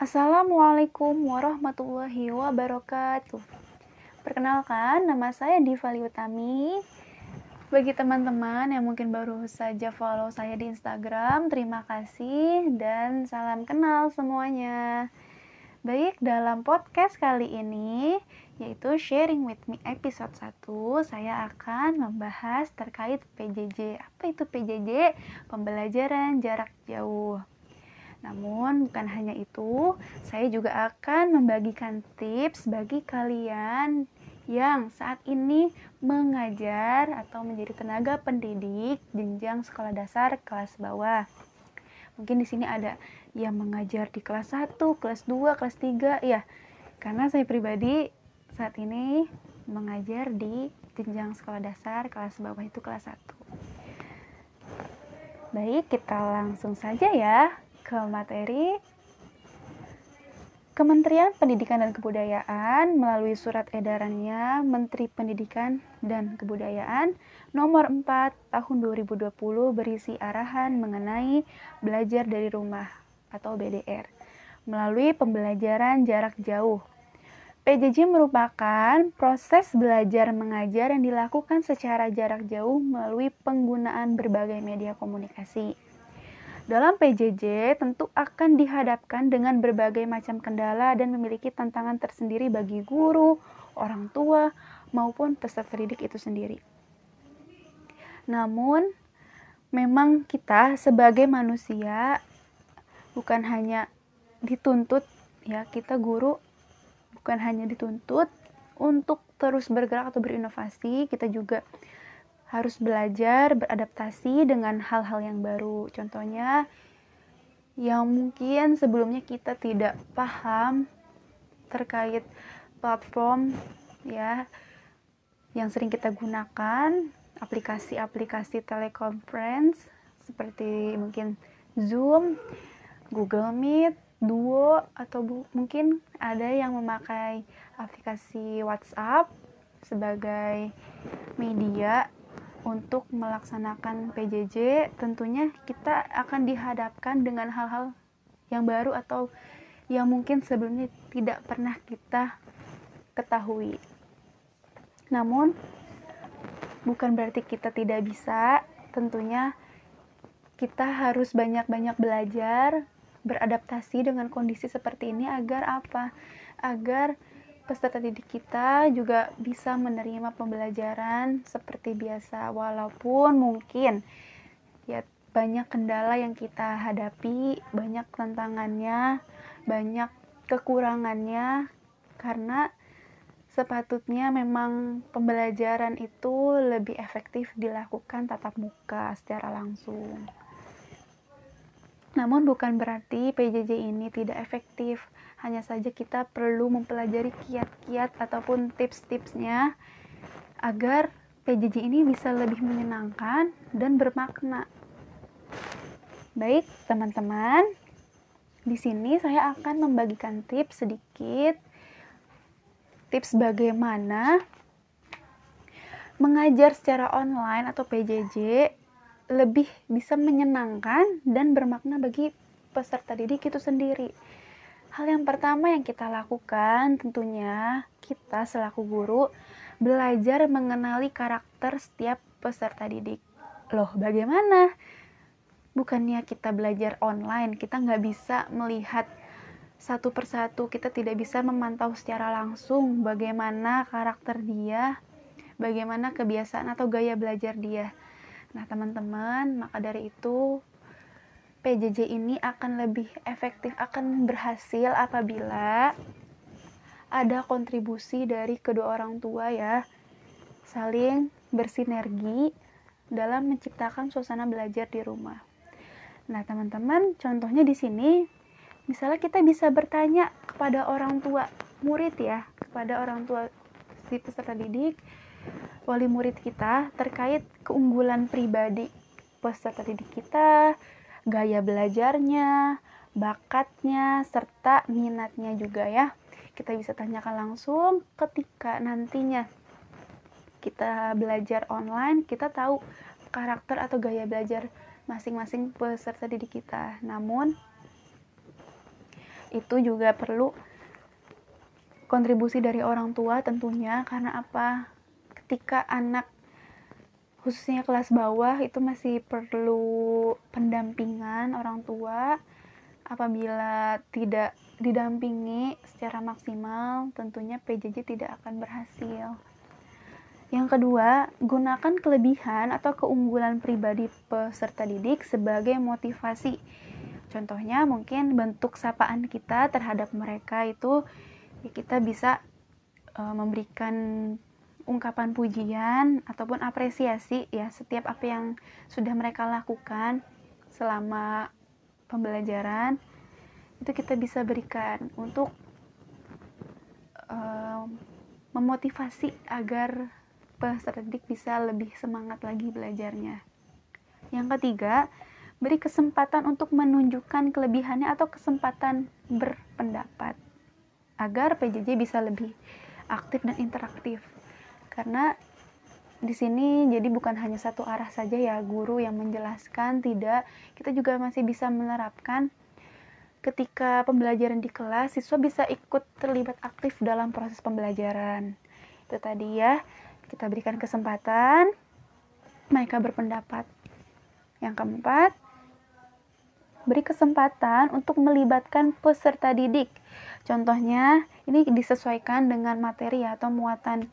Assalamualaikum warahmatullahi wabarakatuh. Perkenalkan, nama saya Diva Liutami. Bagi teman-teman yang mungkin baru saja follow saya di Instagram, terima kasih dan salam kenal semuanya. Baik, dalam podcast kali ini, yaitu Sharing With Me episode 1, saya akan membahas terkait PJJ. Apa itu PJJ? Pembelajaran jarak jauh. Namun bukan hanya itu, saya juga akan membagikan tips bagi kalian yang saat ini mengajar atau menjadi tenaga pendidik jenjang sekolah dasar kelas bawah. Mungkin di sini ada yang mengajar di kelas 1, kelas 2, kelas 3 ya. Karena saya pribadi saat ini mengajar di jenjang sekolah dasar kelas bawah itu kelas 1. Baik, kita langsung saja ya ke materi Kementerian Pendidikan dan Kebudayaan melalui surat edarannya Menteri Pendidikan dan Kebudayaan nomor 4 tahun 2020 berisi arahan mengenai belajar dari rumah atau BDR melalui pembelajaran jarak jauh. PJJ merupakan proses belajar mengajar yang dilakukan secara jarak jauh melalui penggunaan berbagai media komunikasi dalam PJJ tentu akan dihadapkan dengan berbagai macam kendala dan memiliki tantangan tersendiri bagi guru, orang tua, maupun peserta didik itu sendiri. Namun, memang kita sebagai manusia bukan hanya dituntut ya, kita guru bukan hanya dituntut untuk terus bergerak atau berinovasi, kita juga harus belajar beradaptasi dengan hal-hal yang baru. Contohnya yang mungkin sebelumnya kita tidak paham terkait platform ya yang sering kita gunakan, aplikasi-aplikasi teleconference seperti mungkin Zoom, Google Meet, Duo atau mungkin ada yang memakai aplikasi WhatsApp sebagai media untuk melaksanakan PJJ tentunya kita akan dihadapkan dengan hal-hal yang baru atau yang mungkin sebelumnya tidak pernah kita ketahui. Namun bukan berarti kita tidak bisa, tentunya kita harus banyak-banyak belajar, beradaptasi dengan kondisi seperti ini agar apa? Agar peserta didik kita juga bisa menerima pembelajaran seperti biasa walaupun mungkin ya banyak kendala yang kita hadapi, banyak tantangannya, banyak kekurangannya karena sepatutnya memang pembelajaran itu lebih efektif dilakukan tatap muka secara langsung. Namun bukan berarti PJJ ini tidak efektif hanya saja kita perlu mempelajari kiat-kiat ataupun tips-tipsnya agar PJJ ini bisa lebih menyenangkan dan bermakna. Baik, teman-teman. Di sini saya akan membagikan tips sedikit tips bagaimana mengajar secara online atau PJJ lebih bisa menyenangkan dan bermakna bagi peserta didik itu sendiri. Hal yang pertama yang kita lakukan tentunya kita selaku guru belajar mengenali karakter setiap peserta didik. Loh, bagaimana? Bukannya kita belajar online, kita nggak bisa melihat satu persatu, kita tidak bisa memantau secara langsung bagaimana karakter dia, bagaimana kebiasaan atau gaya belajar dia. Nah, teman-teman, maka dari itu PJJ ini akan lebih efektif, akan berhasil apabila ada kontribusi dari kedua orang tua ya, saling bersinergi dalam menciptakan suasana belajar di rumah. Nah, teman-teman, contohnya di sini, misalnya kita bisa bertanya kepada orang tua murid ya, kepada orang tua si peserta didik, wali murid kita terkait keunggulan pribadi peserta didik kita, gaya belajarnya, bakatnya, serta minatnya juga ya. Kita bisa tanyakan langsung ketika nantinya kita belajar online, kita tahu karakter atau gaya belajar masing-masing peserta didik kita. Namun, itu juga perlu kontribusi dari orang tua tentunya karena apa ketika anak khususnya kelas bawah itu masih perlu pendampingan orang tua apabila tidak didampingi secara maksimal tentunya PJJ tidak akan berhasil yang kedua, gunakan kelebihan atau keunggulan pribadi peserta didik sebagai motivasi. Contohnya mungkin bentuk sapaan kita terhadap mereka itu ya kita bisa uh, memberikan ungkapan pujian ataupun apresiasi ya setiap apa yang sudah mereka lakukan selama pembelajaran itu kita bisa berikan untuk uh, memotivasi agar peserta didik bisa lebih semangat lagi belajarnya. Yang ketiga, beri kesempatan untuk menunjukkan kelebihannya atau kesempatan berpendapat agar PJJ bisa lebih aktif dan interaktif. Karena di sini jadi bukan hanya satu arah saja ya guru yang menjelaskan, tidak. Kita juga masih bisa menerapkan ketika pembelajaran di kelas siswa bisa ikut terlibat aktif dalam proses pembelajaran. Itu tadi ya, kita berikan kesempatan mereka berpendapat. Yang keempat, beri kesempatan untuk melibatkan peserta didik Contohnya, ini disesuaikan dengan materi atau muatan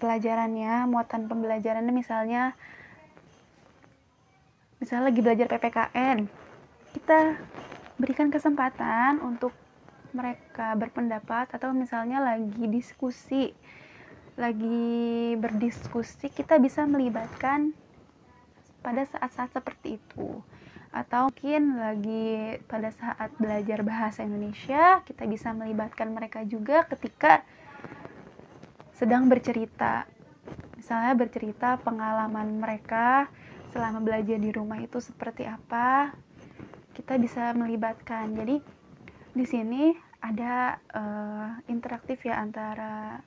pelajarannya, muatan pembelajarannya misalnya misalnya lagi belajar PPKN. Kita berikan kesempatan untuk mereka berpendapat atau misalnya lagi diskusi lagi berdiskusi kita bisa melibatkan pada saat-saat seperti itu atau mungkin lagi pada saat belajar bahasa Indonesia kita bisa melibatkan mereka juga ketika sedang bercerita. Misalnya bercerita pengalaman mereka selama belajar di rumah itu seperti apa kita bisa melibatkan. Jadi di sini ada uh, interaktif ya antara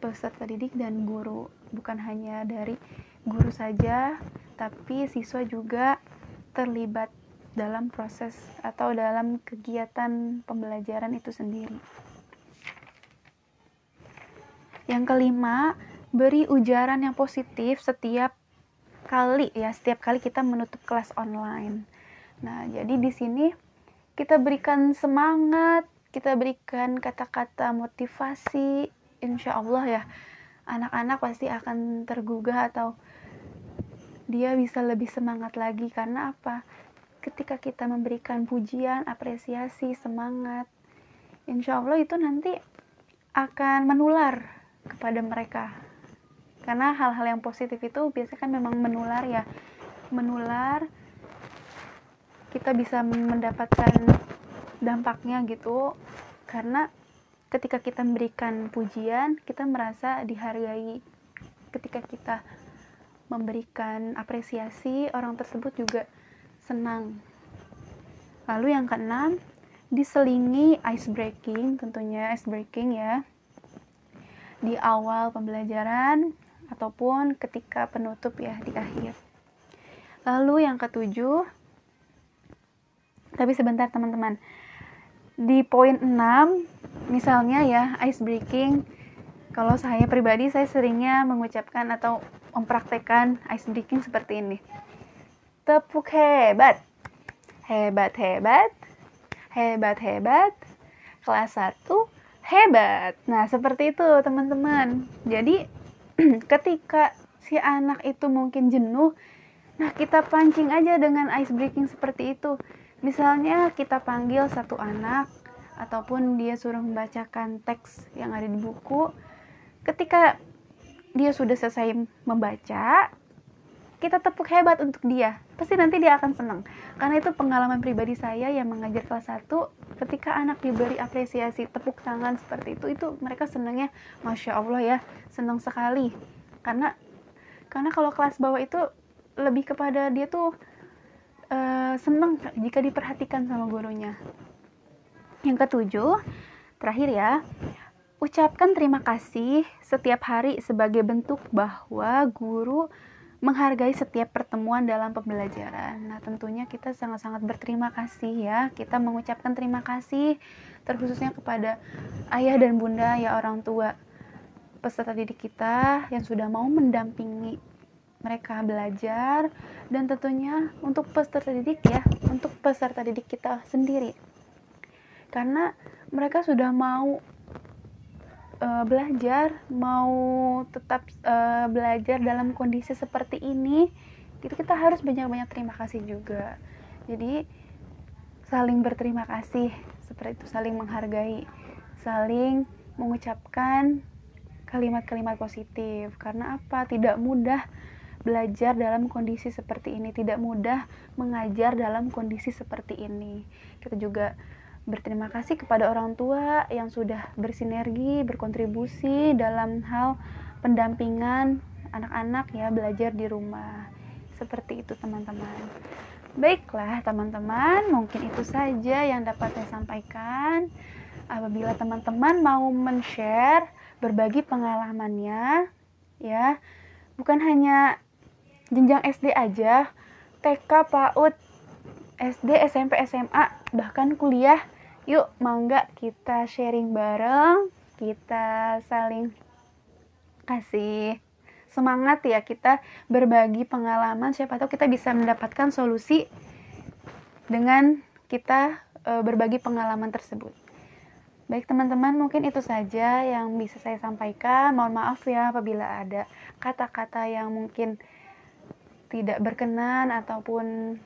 peserta didik dan guru. Bukan hanya dari guru saja tapi siswa juga terlibat dalam proses atau dalam kegiatan pembelajaran itu sendiri. Yang kelima, beri ujaran yang positif setiap kali ya, setiap kali kita menutup kelas online. Nah, jadi di sini kita berikan semangat, kita berikan kata-kata motivasi, insya Allah ya, anak-anak pasti akan tergugah atau dia bisa lebih semangat lagi karena apa? Ketika kita memberikan pujian, apresiasi, semangat, insya Allah itu nanti akan menular kepada mereka. Karena hal-hal yang positif itu biasanya kan memang menular ya, menular. Kita bisa mendapatkan dampaknya gitu, karena ketika kita memberikan pujian, kita merasa dihargai. Ketika kita memberikan apresiasi, orang tersebut juga senang. Lalu yang keenam, diselingi ice breaking, tentunya ice breaking ya. Di awal pembelajaran ataupun ketika penutup ya di akhir. Lalu yang ketujuh, tapi sebentar teman-teman. Di poin 6, misalnya ya ice breaking, kalau saya pribadi saya seringnya mengucapkan atau mempraktekkan ice breaking seperti ini. Tepuk hebat. Hebat, hebat. Hebat, hebat. Kelas 1 hebat. Nah, seperti itu, teman-teman. Jadi, ketika si anak itu mungkin jenuh, nah kita pancing aja dengan ice breaking seperti itu. Misalnya kita panggil satu anak ataupun dia suruh membacakan teks yang ada di buku. Ketika dia sudah selesai membaca, kita tepuk hebat untuk dia. Pasti nanti dia akan senang. Karena itu pengalaman pribadi saya yang mengajar kelas 1, ketika anak diberi apresiasi tepuk tangan seperti itu, itu mereka senangnya, Masya Allah ya, senang sekali. Karena karena kalau kelas bawah itu lebih kepada dia tuh uh, senang jika diperhatikan sama gurunya. Yang ketujuh, terakhir ya, Ucapkan terima kasih setiap hari sebagai bentuk bahwa guru menghargai setiap pertemuan dalam pembelajaran. Nah, tentunya kita sangat-sangat berterima kasih ya. Kita mengucapkan terima kasih terkhususnya kepada ayah dan bunda ya orang tua peserta didik kita yang sudah mau mendampingi mereka belajar dan tentunya untuk peserta didik ya, untuk peserta didik kita sendiri. Karena mereka sudah mau uh, belajar, mau tetap uh, belajar dalam kondisi seperti ini, itu kita harus banyak-banyak terima kasih juga. Jadi saling berterima kasih seperti itu, saling menghargai, saling mengucapkan kalimat-kalimat positif. Karena apa? Tidak mudah belajar dalam kondisi seperti ini, tidak mudah mengajar dalam kondisi seperti ini. Kita juga berterima kasih kepada orang tua yang sudah bersinergi, berkontribusi dalam hal pendampingan anak-anak ya belajar di rumah. Seperti itu teman-teman. Baiklah teman-teman, mungkin itu saja yang dapat saya sampaikan. Apabila teman-teman mau men-share, berbagi pengalamannya, ya, bukan hanya jenjang SD aja, TK, PAUD, SD, SMP, SMA, bahkan kuliah Yuk, mangga kita sharing bareng, kita saling kasih semangat ya kita berbagi pengalaman siapa tahu kita bisa mendapatkan solusi dengan kita e, berbagi pengalaman tersebut. Baik teman-teman, mungkin itu saja yang bisa saya sampaikan. Mohon maaf ya apabila ada kata-kata yang mungkin tidak berkenan ataupun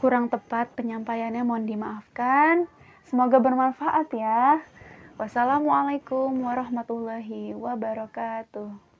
kurang tepat penyampaiannya mohon dimaafkan. Semoga bermanfaat ya. Wassalamualaikum warahmatullahi wabarakatuh.